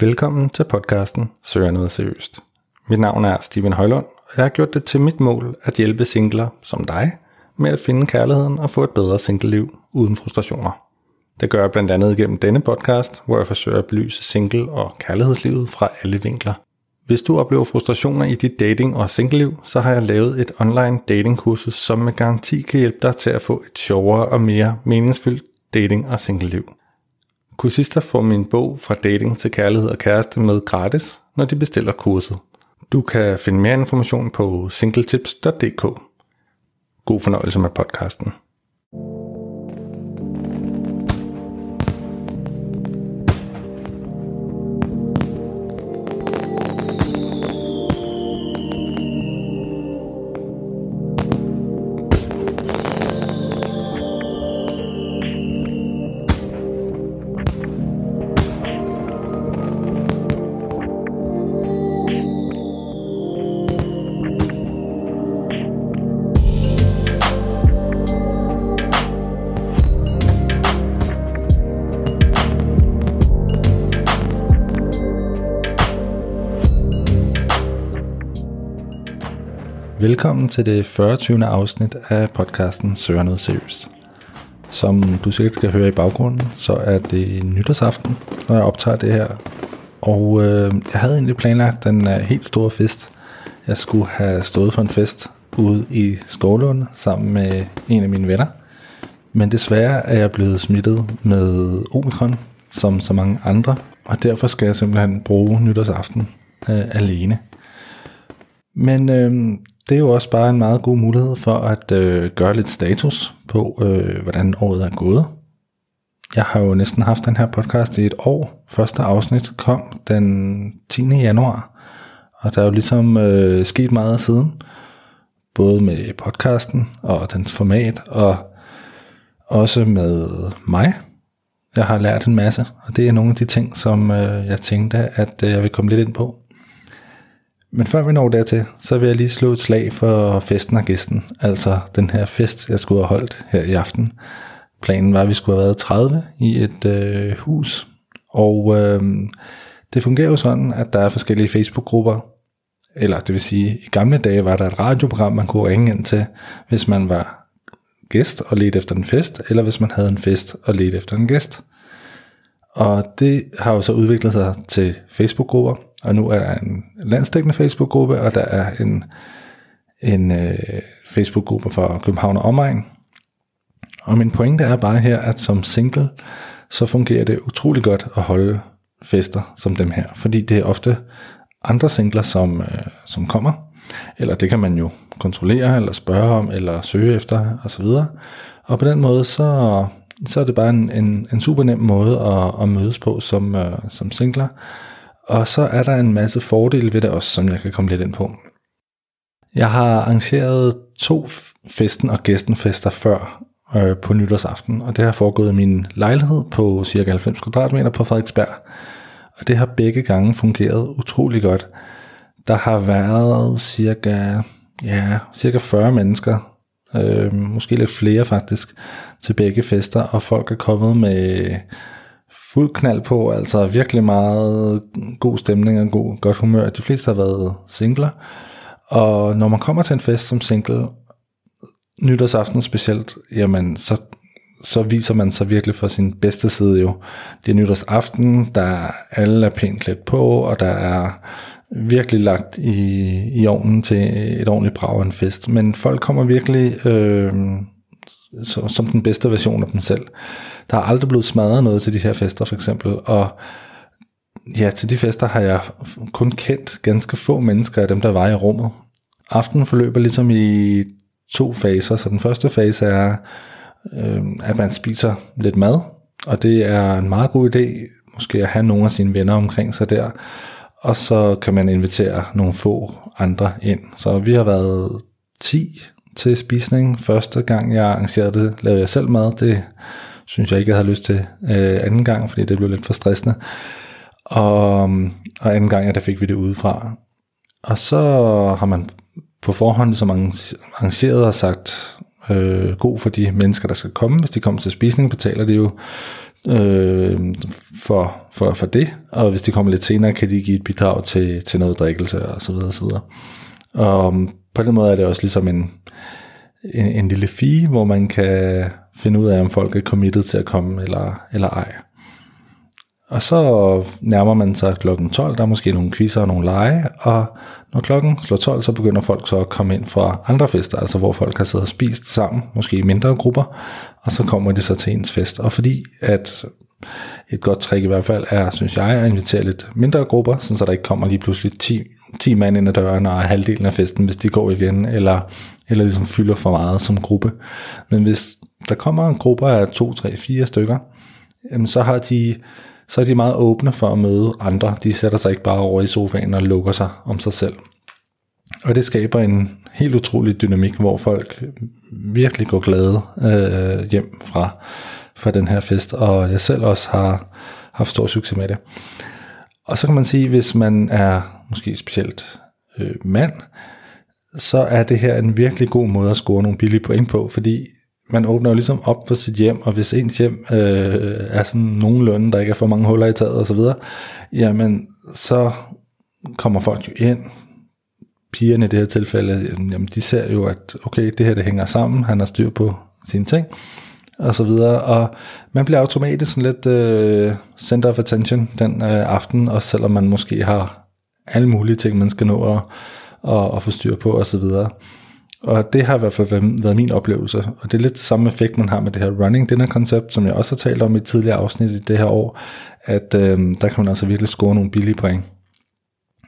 Velkommen til podcasten Søger noget seriøst. Mit navn er Steven Højlund, og jeg har gjort det til mit mål at hjælpe singler som dig med at finde kærligheden og få et bedre singleliv uden frustrationer. Det gør jeg blandt andet gennem denne podcast, hvor jeg forsøger at belyse single- og kærlighedslivet fra alle vinkler. Hvis du oplever frustrationer i dit dating- og singleliv, så har jeg lavet et online datingkursus, som med garanti kan hjælpe dig til at få et sjovere og mere meningsfyldt dating- og singleliv. Kursister får min bog fra dating til kærlighed og kæreste med gratis, når de bestiller kurset. Du kan finde mere information på singletips.dk. God fornøjelse med podcasten. Velkommen til det 40. afsnit af podcasten Søger noget seriøst. Som du sikkert skal høre i baggrunden, så er det nytårsaften, når jeg optager det her. Og øh, jeg havde egentlig planlagt den øh, helt store fest. Jeg skulle have stået for en fest ude i Skovlund sammen med en af mine venner. Men desværre er jeg blevet smittet med omikron, som så mange andre. Og derfor skal jeg simpelthen bruge nytårsaften øh, alene. Men øh, det er jo også bare en meget god mulighed for at øh, gøre lidt status på, øh, hvordan året er gået. Jeg har jo næsten haft den her podcast i et år. Første afsnit kom den 10. januar, og der er jo ligesom øh, sket meget siden. Både med podcasten og dens format, og også med mig. Jeg har lært en masse, og det er nogle af de ting, som øh, jeg tænkte, at øh, jeg vil komme lidt ind på. Men før vi når dertil, så vil jeg lige slå et slag for festen og gæsten. Altså den her fest, jeg skulle have holdt her i aften. Planen var, at vi skulle have været 30 i et øh, hus. Og øh, det fungerer jo sådan, at der er forskellige Facebook-grupper. Eller det vil sige, i gamle dage var der et radioprogram, man kunne ringe ind til, hvis man var gæst og ledte efter en fest, eller hvis man havde en fest og ledte efter en gæst. Og det har jo så udviklet sig til Facebook-grupper, og nu er der en landstækkende Facebook-gruppe, og der er en, en øh, Facebook-gruppe for København og omegn. Og min pointe er bare her, at som single, så fungerer det utrolig godt at holde fester som dem her, fordi det er ofte andre singler, som, øh, som kommer, eller det kan man jo kontrollere, eller spørge om, eller søge efter, osv. Og på den måde, så, så er det bare en, en, en super nem måde at, at mødes på som, øh, som singler, og så er der en masse fordele ved det også, som jeg kan komme lidt ind på. Jeg har arrangeret to festen og gæstenfester før øh, på nytårsaften, og det har foregået i min lejlighed på cirka 90 kvadratmeter på Frederiksberg. Og det har begge gange fungeret utrolig godt. Der har været cirka, ja, cirka 40 mennesker, øh, måske lidt flere faktisk, til begge fester, og folk er kommet med fuld knald på, altså virkelig meget god stemning og god, godt humør. De fleste har været singler, og når man kommer til en fest som single, nytårsaften specielt, jamen så, så viser man sig virkelig for sin bedste side jo. Det er nytårsaften, der alle er pænt klædt på, og der er virkelig lagt i, i ovnen til et ordentligt brag en fest. Men folk kommer virkelig øh, så, som den bedste version af dem selv. Der er aldrig blevet smadret noget til de her fester for eksempel, og ja, til de fester har jeg kun kendt ganske få mennesker af dem, der var i rummet. Aftenen forløber ligesom i to faser, så den første fase er, øh, at man spiser lidt mad, og det er en meget god idé, måske at have nogle af sine venner omkring sig der, og så kan man invitere nogle få andre ind. Så vi har været 10 til spisning. Første gang jeg arrangerede det, lavede jeg selv mad. Det synes jeg ikke, jeg havde lyst til øh, anden gang, fordi det blev lidt for stressende. Og, og anden gang, ja, der fik vi det udefra. Og så har man på forhånd som arrangeret og sagt øh, god for de mennesker, der skal komme. Hvis de kommer til spisning, betaler de jo øh, for, for, for det, og hvis de kommer lidt senere, kan de give et bidrag til, til noget drikkelse og så videre og så videre. Og um, på den måde er det også ligesom en, en, en lille fee, hvor man kan finde ud af, om folk er committed til at komme eller, eller ej. Og så nærmer man sig klokken 12, der er måske nogle quizzer og nogle lege, og når klokken slår 12, så begynder folk så at komme ind fra andre fester, altså hvor folk har siddet og spist sammen, måske i mindre grupper, og så kommer de så til ens fest. Og fordi at et godt trick i hvert fald er, synes jeg, at invitere lidt mindre grupper, så der ikke kommer lige pludselig 10, 10 mand ind ad døren og halvdelen af festen, hvis de går igen, eller, eller ligesom fylder for meget som gruppe. Men hvis der kommer en gruppe af 2, 3, 4 stykker, jamen så har de så er de meget åbne for at møde andre. De sætter sig ikke bare over i sofaen og lukker sig om sig selv. Og det skaber en helt utrolig dynamik, hvor folk virkelig går glade øh, hjem fra, fra den her fest, og jeg selv også har haft stor succes med det. Og så kan man sige, hvis man er måske specielt øh, mand, så er det her en virkelig god måde at score nogle billige point på, fordi man åbner jo ligesom op for sit hjem, og hvis ens hjem øh, er sådan nogenlunde, der ikke er for mange huller i taget osv., jamen så kommer folk jo ind, pigerne i det her tilfælde, jamen de ser jo, at okay, det her det hænger sammen, han har styr på sine ting, og så videre, og man bliver automatisk sådan lidt øh, center of attention den øh, aften, også selvom man måske har alle mulige ting, man skal nå at, at, at få styr på, og så videre. Og det har i hvert fald været min oplevelse, og det er lidt det samme effekt, man har med det her running dinner koncept, som jeg også har talt om i tidligere afsnit i det her år, at øh, der kan man altså virkelig score nogle billige point.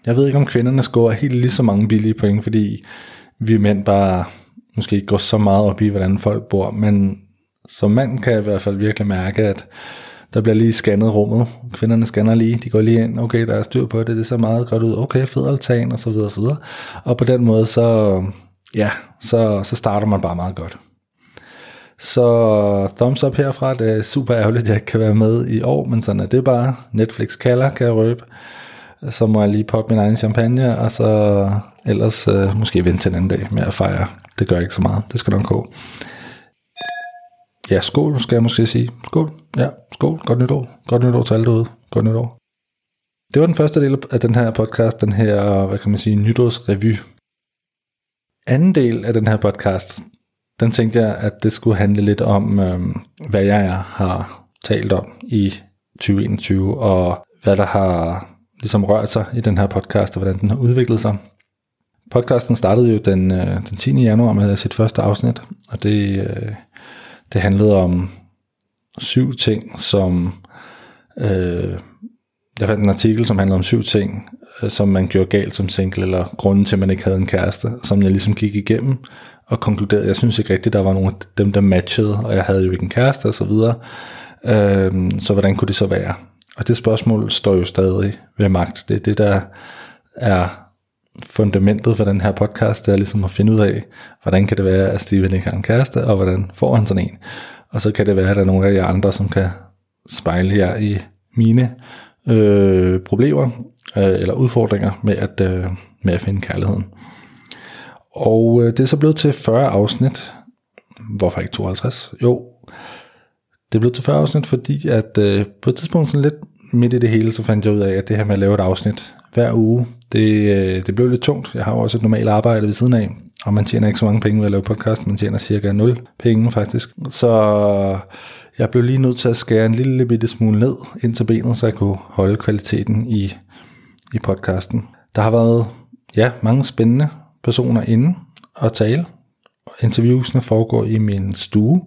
Jeg ved ikke, om kvinderne scorer helt lige så mange billige point, fordi vi mænd bare måske ikke går så meget op i, hvordan folk bor, men som mand kan jeg i hvert fald virkelig mærke, at der bliver lige scannet rummet. Kvinderne scanner lige, de går lige ind, okay, der er styr på det, det ser meget godt ud, okay, fed altan, og så videre, og så videre. Og på den måde, så, ja, så, så starter man bare meget godt. Så thumbs up herfra, det er super ærgerligt, at jeg ikke kan være med i år, men sådan er det bare. Netflix kalder, kan jeg røbe. Så må jeg lige poppe min egen champagne, og så ellers øh, måske vente til en anden dag med at fejre. Det gør ikke så meget, det skal nok gå. Ja, skål skal jeg måske sige. Skål, ja, skål, godt nytår. Godt nytår til alle derude. Godt nytår. Det var den første del af den her podcast, den her, hvad kan man sige, nytårsrevy anden del af den her podcast, den tænkte jeg, at det skulle handle lidt om, øh, hvad jeg har talt om i 2021, og hvad der har ligesom rørt sig i den her podcast, og hvordan den har udviklet sig. Podcasten startede jo den, øh, den 10. januar med sit første afsnit, og det, øh, det handlede om syv ting, som... Øh, jeg fandt en artikel, som handlede om syv ting, øh, som man gjorde galt som single, eller grunden til, at man ikke havde en kæreste, som jeg ligesom gik igennem, og konkluderede, jeg synes ikke rigtigt, der var nogen af dem, der matchede, og jeg havde jo ikke en kæreste, og så videre. Øhm, så hvordan kunne det så være? Og det spørgsmål står jo stadig ved magt. Det er det, der er fundamentet for den her podcast, det er ligesom at finde ud af, hvordan kan det være, at Steven ikke har en kæreste, og hvordan får han sådan en? Og så kan det være, at der er nogle af jer andre, som kan spejle jer i mine øh, problemer, øh, eller udfordringer med at, øh, med at finde kærligheden. Og øh, det er så blevet til 40 afsnit. Hvorfor ikke 52? Jo, det er blevet til 40 afsnit, fordi at øh, på et tidspunkt sådan lidt midt i det hele, så fandt jeg ud af, at det her med at lave et afsnit hver uge, det, øh, det blev lidt tungt. Jeg har jo også et normalt arbejde ved siden af, og man tjener ikke så mange penge ved at lave podcast, man tjener cirka 0 penge faktisk. Så jeg blev lige nødt til at skære en lille bitte smule ned ind til benet, så jeg kunne holde kvaliteten i i podcasten. Der har været ja, mange spændende personer inde og tale. Interviewsene foregår i min stue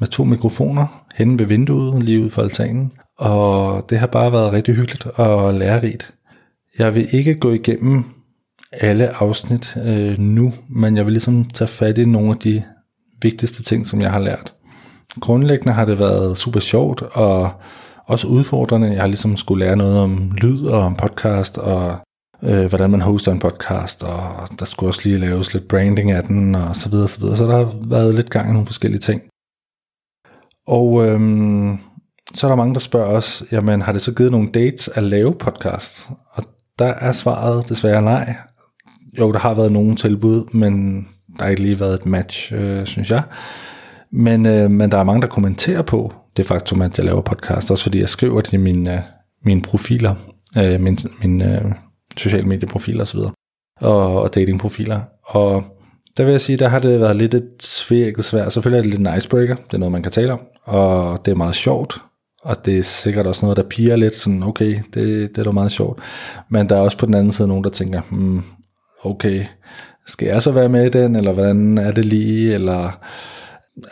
med to mikrofoner henne ved vinduet lige ud for altanen. Og det har bare været rigtig hyggeligt og lærerigt. Jeg vil ikke gå igennem alle afsnit øh, nu, men jeg vil ligesom tage fat i nogle af de vigtigste ting, som jeg har lært. Grundlæggende har det været super sjovt og også udfordrende. Jeg har ligesom skulle lære noget om lyd og om podcast, og øh, hvordan man hoster en podcast, og der skulle også lige laves lidt branding af den, og så videre, så videre. Så der har været lidt gang i nogle forskellige ting. Og øhm, så er der mange, der spørger os, jamen har det så givet nogle dates at lave podcast? Og der er svaret desværre nej. Jo, der har været nogle tilbud, men der har ikke lige været et match, øh, synes jeg. Men, øh, men der er mange, der kommenterer på det faktum, at jeg laver podcast, også fordi jeg skriver det i mine, øh, mine profiler, øh, mine, mine øh, sociale medieprofiler osv., og, og datingprofiler. Og der vil jeg sige, der har det været lidt et svært svært. Selvfølgelig er det lidt en icebreaker, det er noget, man kan tale om, og det er meget sjovt, og det er sikkert også noget, der piger lidt, sådan okay, det, det er da meget sjovt. Men der er også på den anden side nogen, der tænker, hmm, okay, skal jeg så være med i den, eller hvordan er det lige, eller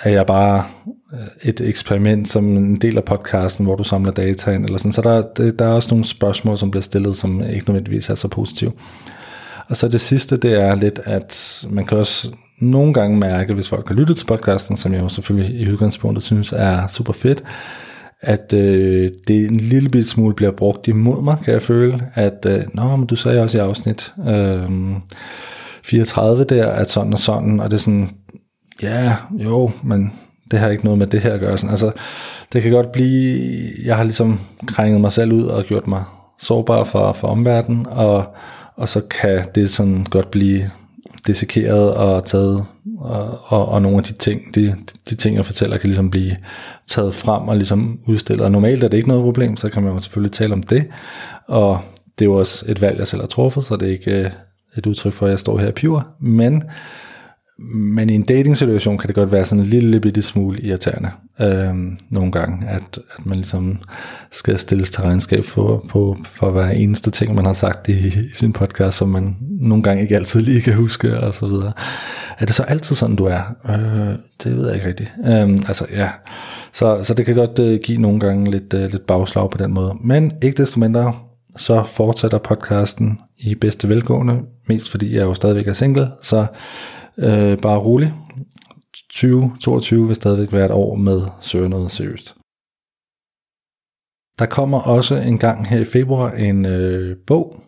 er jeg bare øh, et eksperiment som en del af podcasten, hvor du samler data ind, eller sådan. Så der, der er også nogle spørgsmål, som bliver stillet, som ikke nødvendigvis er så positive. Og så det sidste, det er lidt, at man kan også nogle gange mærke, hvis folk har lyttet til podcasten, som jeg jo selvfølgelig i udgangspunktet synes er super fedt, at øh, det en lille bit smule bliver brugt imod mig, kan jeg føle, at øh, nå, men du sagde også i afsnit øh, 34 der, at sådan og sådan, og det er sådan, ja, jo, men det har ikke noget med det her at gøre. Sådan, altså, det kan godt blive, jeg har ligesom krænget mig selv ud og gjort mig sårbar for, for omverdenen, og, og så kan det sådan godt blive dissekeret og taget, og, og, og nogle af de ting, de, de ting, jeg fortæller, kan ligesom blive taget frem og ligesom udstillet. Og normalt er det ikke noget problem, så kan man jo selvfølgelig tale om det, og det er jo også et valg, jeg selv har truffet, så det er ikke øh, et udtryk for, at jeg står her pure, men men i en dating-situation kan det godt være sådan en lille bitte smule irriterende øh, nogle gange, at, at man ligesom skal stilles til regnskab for, på, for hver eneste ting, man har sagt i, i sin podcast, som man nogle gange ikke altid lige kan huske, og så videre. Er det så altid sådan, du er? Øh, det ved jeg ikke rigtigt. Øh, altså, ja. Så, så det kan godt øh, give nogle gange lidt, øh, lidt bagslag på den måde. Men ikke desto mindre, så fortsætter podcasten i bedste velgående, mest fordi jeg jo stadigvæk er single, så Øh, bare rolig. 2022 vil stadigvæk være et år med søge noget seriøst. Der kommer også en gang her i februar en øh, bog,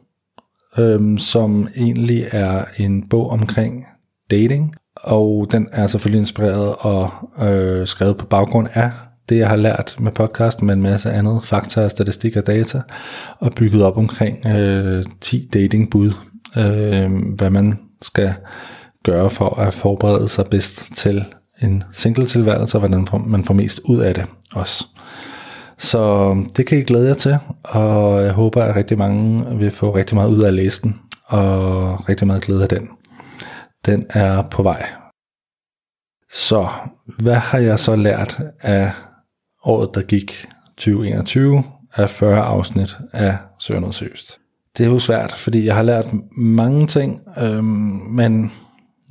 øh, som egentlig er en bog omkring dating, og den er selvfølgelig inspireret og øh, skrevet på baggrund af det, jeg har lært med podcasten, med en masse andet fakta, statistik og data, og bygget op omkring øh, 10 datingbud, øh, hvad man skal gøre for at forberede sig bedst til en single tilværelse, og hvordan man får mest ud af det også. Så øhm, det kan I glæde jer til, og jeg håber, at rigtig mange vil få rigtig meget ud af at læse den, og rigtig meget glæde af den. Den er på vej. Så hvad har jeg så lært af året, der gik 2021 af 40 afsnit af Søren Søst? Det er jo svært, fordi jeg har lært mange ting, øhm, men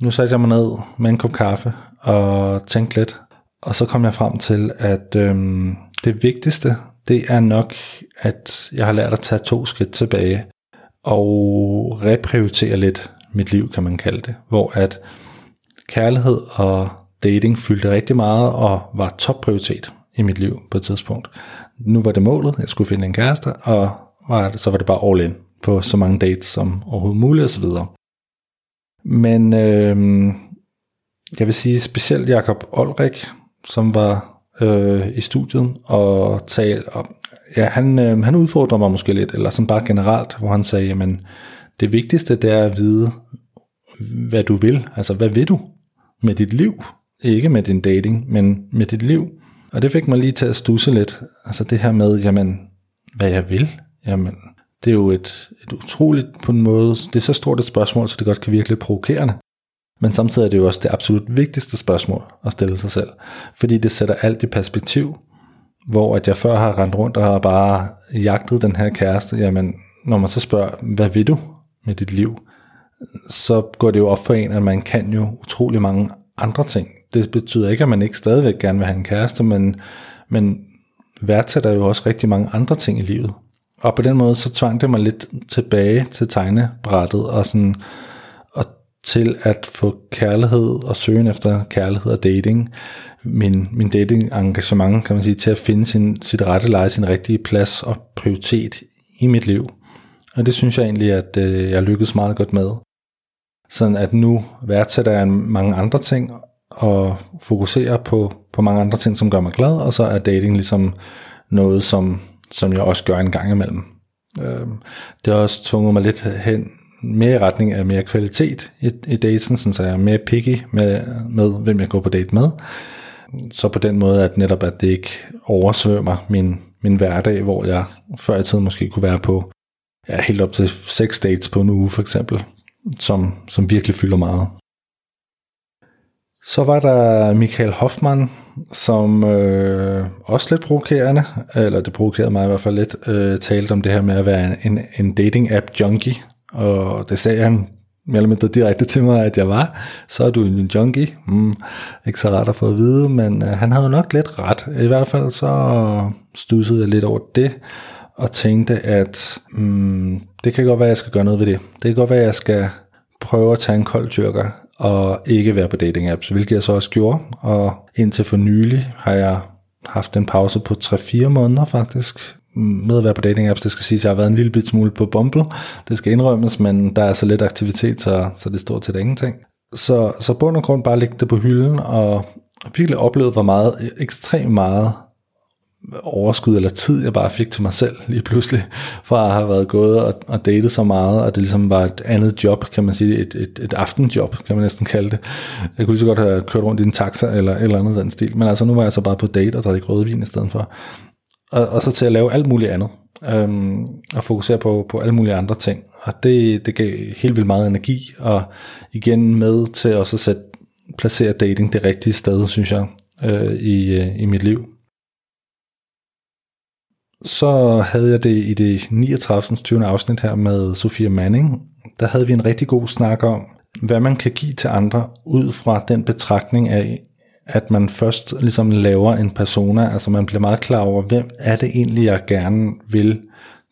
nu satte jeg mig ned med en kop kaffe og tænkte lidt, og så kom jeg frem til, at øhm, det vigtigste, det er nok, at jeg har lært at tage to skridt tilbage og reprioritere lidt mit liv, kan man kalde det. Hvor at kærlighed og dating fyldte rigtig meget og var topprioritet i mit liv på et tidspunkt. Nu var det målet, jeg skulle finde en kæreste, og var, så var det bare all in på så mange dates som overhovedet muligt osv. Men øh, jeg vil sige specielt Jakob Olrik, som var øh, i studiet og talte om, ja, han, øh, han udfordrer mig måske lidt, eller sådan bare generelt, hvor han sagde, jamen, det vigtigste det er at vide, hvad du vil. Altså, hvad vil du med dit liv? Ikke med din dating, men med dit liv. Og det fik mig lige til at stusse lidt. Altså det her med, jamen, hvad jeg vil. Jamen, det er jo et, et utroligt på en måde, det er så stort et spørgsmål, så det godt kan virke lidt provokerende. Men samtidig er det jo også det absolut vigtigste spørgsmål at stille sig selv. Fordi det sætter alt i perspektiv, hvor at jeg før har rendt rundt og har bare jagtet den her kæreste, jamen når man så spørger, hvad vil du med dit liv? Så går det jo op for en, at man kan jo utrolig mange andre ting. Det betyder ikke, at man ikke stadigvæk gerne vil have en kæreste, men, men værdsætter jo også rigtig mange andre ting i livet. Og på den måde, så tvang det mig lidt tilbage til tegnebrættet, og, sådan, og til at få kærlighed og søgen efter kærlighed og dating, min, min dating engagement, kan man sige, til at finde sin, sit rette leje, sin rigtige plads og prioritet i mit liv. Og det synes jeg egentlig, at øh, jeg lykkedes meget godt med. Sådan at nu værdsætter jeg mange andre ting, og fokuserer på, på mange andre ting, som gør mig glad, og så er dating ligesom noget, som som jeg også gør en gang imellem. Øh, det har også tvunget mig lidt hen mere i retning af mere kvalitet i, i daten, så jeg er mere picky med, med, hvem jeg går på date med. Så på den måde, at netop at det ikke oversvømmer min, min hverdag, hvor jeg før i tiden måske kunne være på ja, helt op til seks dates på en uge for eksempel, som, som virkelig fylder meget. Så var der Michael Hoffmann, som øh, også lidt provokerende, eller det provokerede mig i hvert fald lidt, øh, talte om det her med at være en, en dating-app junkie, og det sagde han mere eller mindre direkte til mig, at jeg var. Så er du en junkie. Mm, ikke så rart at få at vide, men øh, han havde nok lidt ret. I hvert fald så stussede jeg lidt over det, og tænkte, at mm, det kan godt være, at jeg skal gøre noget ved det. Det kan godt være, at jeg skal prøve at tage en kold tyrker og ikke være på dating apps, hvilket jeg så også gjorde. Og indtil for nylig har jeg haft en pause på 3-4 måneder faktisk, med at være på dating apps. Det skal siges, at jeg har været en lille bit smule på Bumble. Det skal indrømmes, men der er så lidt aktivitet, så, så det står til det ingenting. Så, så bund og grund bare lægge det på hylden, og virkelig oplevet, hvor meget, ekstremt meget overskud eller tid, jeg bare fik til mig selv lige pludselig, fra at have været gået og, og datet så meget, at det ligesom var et andet job, kan man sige, et, et, et aftenjob, kan man næsten kalde det. Jeg kunne lige så godt have kørt rundt i en taxa eller et eller andet den stil, men altså nu var jeg så bare på date og drak rødvin i stedet for. Og, og så til at lave alt muligt andet, øhm, og fokusere på, på alle mulige andre ting. Og det, det gav helt vildt meget energi, og igen med til også at sætte, placere dating det rigtige sted, synes jeg, øh, i, øh, i mit liv så havde jeg det i det 39. 20. afsnit her med Sofia Manning. Der havde vi en rigtig god snak om, hvad man kan give til andre, ud fra den betragtning af, at man først ligesom laver en persona, altså man bliver meget klar over, hvem er det egentlig, jeg gerne vil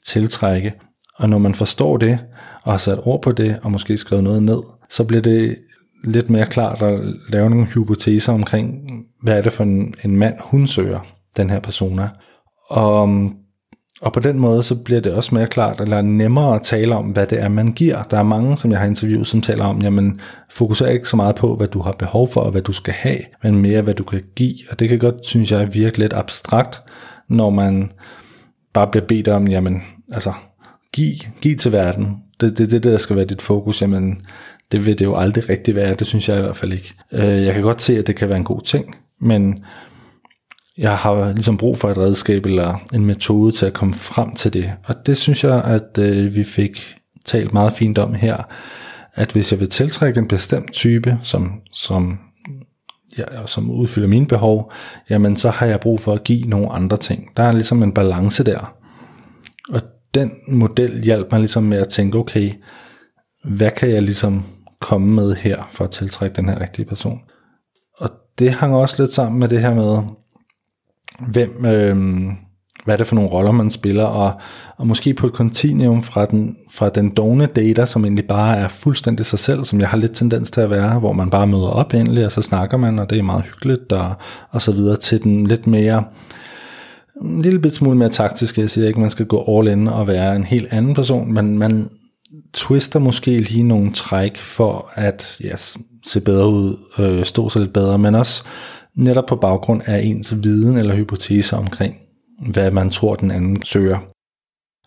tiltrække. Og når man forstår det, og har sat ord på det, og måske skrevet noget ned, så bliver det lidt mere klart at lave nogle hypoteser omkring, hvad er det for en, en mand, hun søger, den her persona. Og, og på den måde, så bliver det også mere klart, eller nemmere at tale om, hvad det er, man giver. Der er mange, som jeg har interviewet, som taler om, jamen, fokuser ikke så meget på, hvad du har behov for, og hvad du skal have, men mere, hvad du kan give. Og det kan godt, synes jeg, virke lidt abstrakt, når man bare bliver bedt om, jamen, altså, giv, giv til verden. Det er det, det, der skal være dit fokus. Jamen, det vil det jo aldrig rigtig være. Det synes jeg i hvert fald ikke. Øh, jeg kan godt se, at det kan være en god ting, men jeg har ligesom brug for et redskab eller en metode til at komme frem til det. Og det synes jeg, at øh, vi fik talt meget fint om her, at hvis jeg vil tiltrække en bestemt type, som, som, ja, som udfylder mine behov, jamen så har jeg brug for at give nogle andre ting. Der er ligesom en balance der. Og den model hjalp mig ligesom med at tænke, okay, hvad kan jeg ligesom komme med her for at tiltrække den her rigtige person? Og det hang også lidt sammen med det her med, hvem, øh, hvad er det for nogle roller, man spiller, og, og måske på et kontinuum fra den, fra den dogne data, som egentlig bare er fuldstændig sig selv, som jeg har lidt tendens til at være, hvor man bare møder op endelig, og så snakker man, og det er meget hyggeligt, og, og så videre, til den lidt mere, en lille bit smule mere taktisk, jeg siger ikke, man skal gå all in og være en helt anden person, men man twister måske lige nogle træk for at yes, se bedre ud, øh, stå sig lidt bedre, men også netop på baggrund af ens viden eller hypotese omkring, hvad man tror, den anden søger.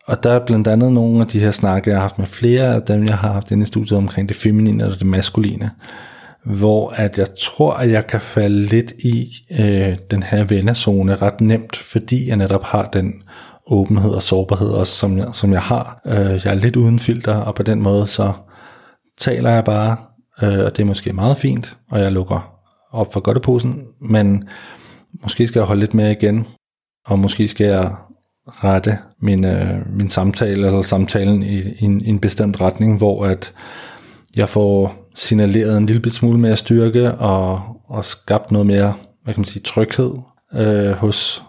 Og der er blandt andet nogle af de her snakke, jeg har haft med flere af dem, jeg har haft inde i studiet omkring det feminine og det maskuline, hvor at jeg tror, at jeg kan falde lidt i øh, den her vennerzone ret nemt, fordi jeg netop har den åbenhed og sårbarhed også, som jeg, som jeg har. Øh, jeg er lidt uden filter, og på den måde så taler jeg bare, øh, og det er måske meget fint, og jeg lukker op for godteposen, men måske skal jeg holde lidt mere igen, og måske skal jeg rette min, øh, min samtale eller samtalen i, i, en, i en bestemt retning, hvor at jeg får signaleret en lille smule mere styrke og, og skabt noget mere, hvad kan man sige, tryghed øh, hos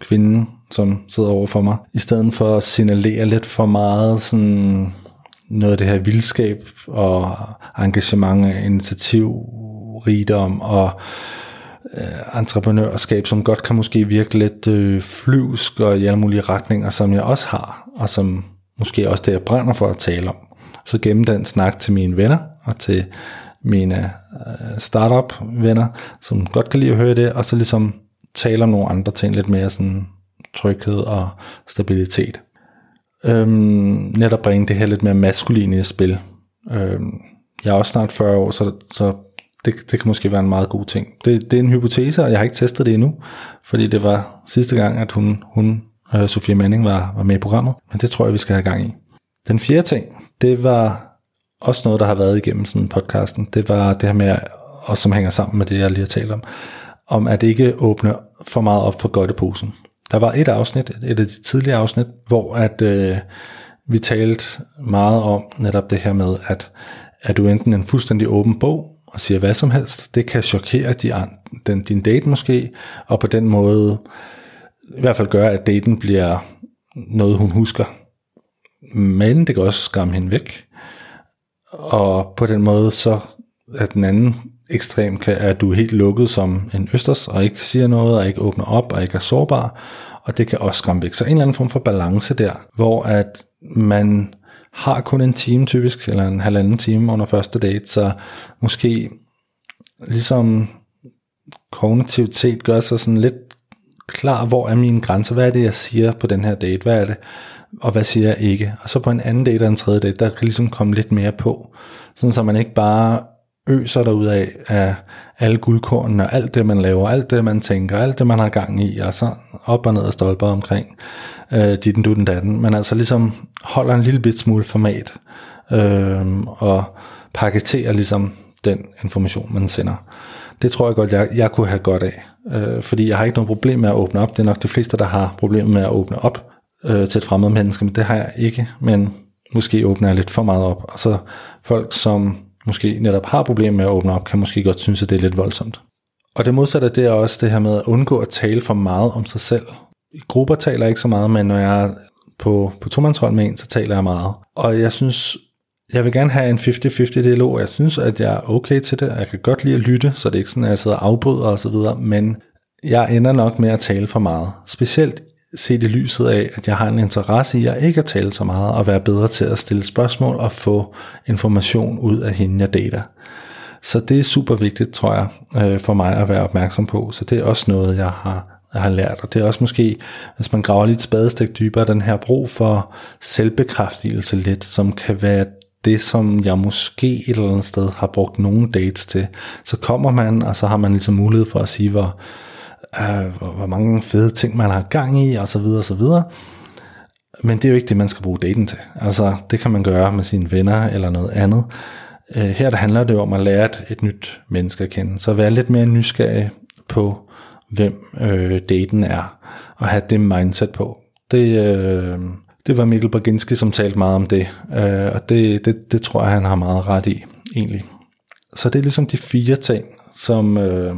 kvinden, som sidder over for mig, i stedet for at signalere lidt for meget sådan noget af det her vildskab og engagement og initiativ rigdom og øh, entreprenørskab, som godt kan måske virke lidt øh, flyvsk og i alle mulige retninger, som jeg også har, og som måske også det, jeg brænder for at tale om. Så gennem den snak til mine venner og til mine øh, startup venner, som godt kan lide at høre det, og så ligesom tale om nogle andre ting, lidt mere sådan tryghed og stabilitet. Øhm, netop bringe det her lidt mere maskuline i spil. Øhm, jeg er også snart 40 år, så, så det, det kan måske være en meget god ting. Det, det er en hypotese, og jeg har ikke testet det endnu, fordi det var sidste gang, at hun, hun øh, Sofie Manning, var, var med i programmet. Men det tror jeg, vi skal have gang i. Den fjerde ting, det var også noget, der har været igennem sådan podcasten. Det var det her med, og som hænger sammen med det, jeg lige har talt om, om at ikke åbne for meget op for godteposen. Der var et afsnit, et af de tidlige afsnit, hvor at øh, vi talte meget om netop det her med, at er du enten en fuldstændig åben bog, og siger hvad som helst, det kan chokere de, den, din date måske, og på den måde i hvert fald gøre, at daten bliver noget, hun husker. Men det kan også skræmme hende væk. Og på den måde, så er den anden ekstrem, kan, at du er helt lukket som en østers, og ikke siger noget, og ikke åbner op, og ikke er sårbar, og det kan også skræmme væk. Så en eller anden form for balance der, hvor at man har kun en time typisk, eller en halvanden time under første date, så måske ligesom kognitivitet gør sig sådan lidt klar, hvor er mine grænser, hvad er det, jeg siger på den her date, hvad er det, og hvad siger jeg ikke. Og så på en anden date og en tredje date, der kan ligesom komme lidt mere på, sådan så man ikke bare øser der ud af, af alle guldkornene og alt det, man laver, alt det, man tænker, alt det, man har gang i, og så op og ned og stolper omkring øh, ditten, dutten, datten. men altså ligesom holder en lille bit smule format øh, og paketerer ligesom den information, man sender. Det tror jeg godt, jeg, jeg kunne have godt af. Øh, fordi jeg har ikke noget problem med at åbne op. Det er nok de fleste, der har problemer med at åbne op øh, til et fremmed menneske, men det har jeg ikke. Men måske åbner jeg lidt for meget op. Og så folk, som måske netop har problemer med at åbne op, kan måske godt synes, at det er lidt voldsomt. Og det modsatte, det er også det her med at undgå at tale for meget om sig selv. I grupper taler jeg ikke så meget, men når jeg er på, på tomandshold med en, så taler jeg meget. Og jeg synes, jeg vil gerne have en 50-50 dialog. Jeg synes, at jeg er okay til det. Jeg kan godt lide at lytte, så det er ikke sådan, at jeg sidder og afbryder og så videre. Men jeg ender nok med at tale for meget. Specielt set i lyset af, at jeg har en interesse i at ikke at tale så meget, og være bedre til at stille spørgsmål og få information ud af hende, jeg dater. Så det er super vigtigt, tror jeg, øh, for mig at være opmærksom på. Så det er også noget, jeg har, jeg har lært. Og det er også måske, hvis man graver lidt spadestik dybere, den her brug for selvbekræftelse lidt, som kan være det, som jeg måske et eller andet sted har brugt nogle dates til. Så kommer man, og så har man ligesom mulighed for at sige, hvor, øh, hvor, hvor mange fede ting man har gang i, og så videre, og så videre. Men det er jo ikke det, man skal bruge daten til. Altså, det kan man gøre med sine venner eller noget andet. Øh, her der handler det om at lære et, et nyt menneske at kende. Så være lidt mere nysgerrig på, hvem øh, daten er, og have det mindset på. Det, øh, det var Mikkel Berginski, som talte meget om det, øh, og det, det, det tror jeg, han har meget ret i, egentlig. Så det er ligesom de fire ting, som... Øh,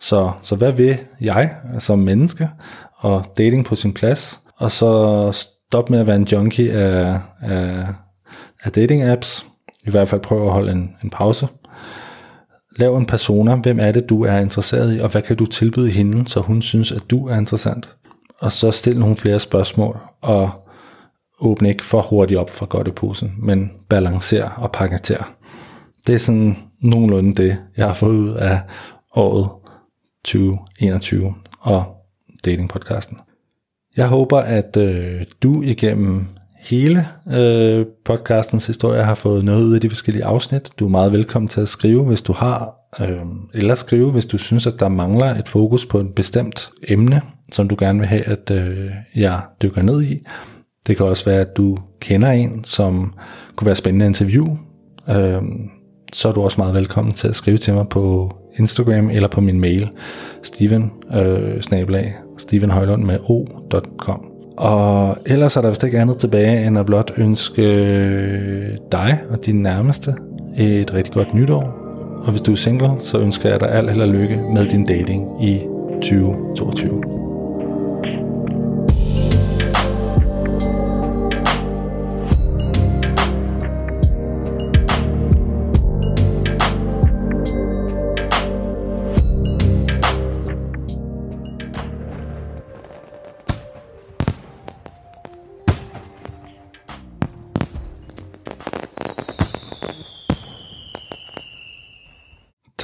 så, så hvad vil jeg som menneske, og dating på sin plads, og så stop med at være en junkie af, af, af dating apps, i hvert fald prøv at holde en, en pause. Lav en persona, hvem er det, du er interesseret i, og hvad kan du tilbyde hende, så hun synes, at du er interessant. Og så stil nogle flere spørgsmål, og åbne ikke for hurtigt op for godt i posen, men balancer og paketer. Det er sådan nogenlunde det, jeg har fået ud af året 2021 og datingpodcasten. Jeg håber, at øh, du igennem hele øh, podcastens historie har fået noget ud af de forskellige afsnit. Du er meget velkommen til at skrive, hvis du har, øh, eller skrive, hvis du synes, at der mangler et fokus på et bestemt emne, som du gerne vil have, at øh, jeg dykker ned i. Det kan også være, at du kender en, som kunne være spændende at interview. Øh, så er du også meget velkommen til at skrive til mig på Instagram eller på min mail, steven, øh, snabelag, stevenhøjlund med o.com. Og ellers er der vist ikke andet tilbage, end at blot ønske øh, dig og din nærmeste et rigtig godt nytår. Og hvis du er single, så ønsker jeg dig alt held og lykke med din dating i 2022.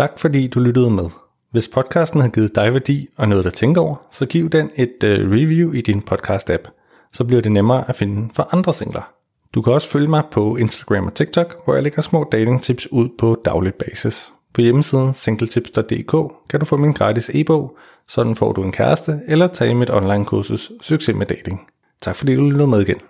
Tak fordi du lyttede med. Hvis podcasten har givet dig værdi og noget at tænke over, så giv den et uh, review i din podcast-app. Så bliver det nemmere at finde for andre singler. Du kan også følge mig på Instagram og TikTok, hvor jeg lægger små dating tips ud på daglig basis. På hjemmesiden singletips.dk kan du få min gratis e-bog, sådan får du en kæreste, eller tage mit online kursus Succes med dating. Tak fordi du lyttede med igen.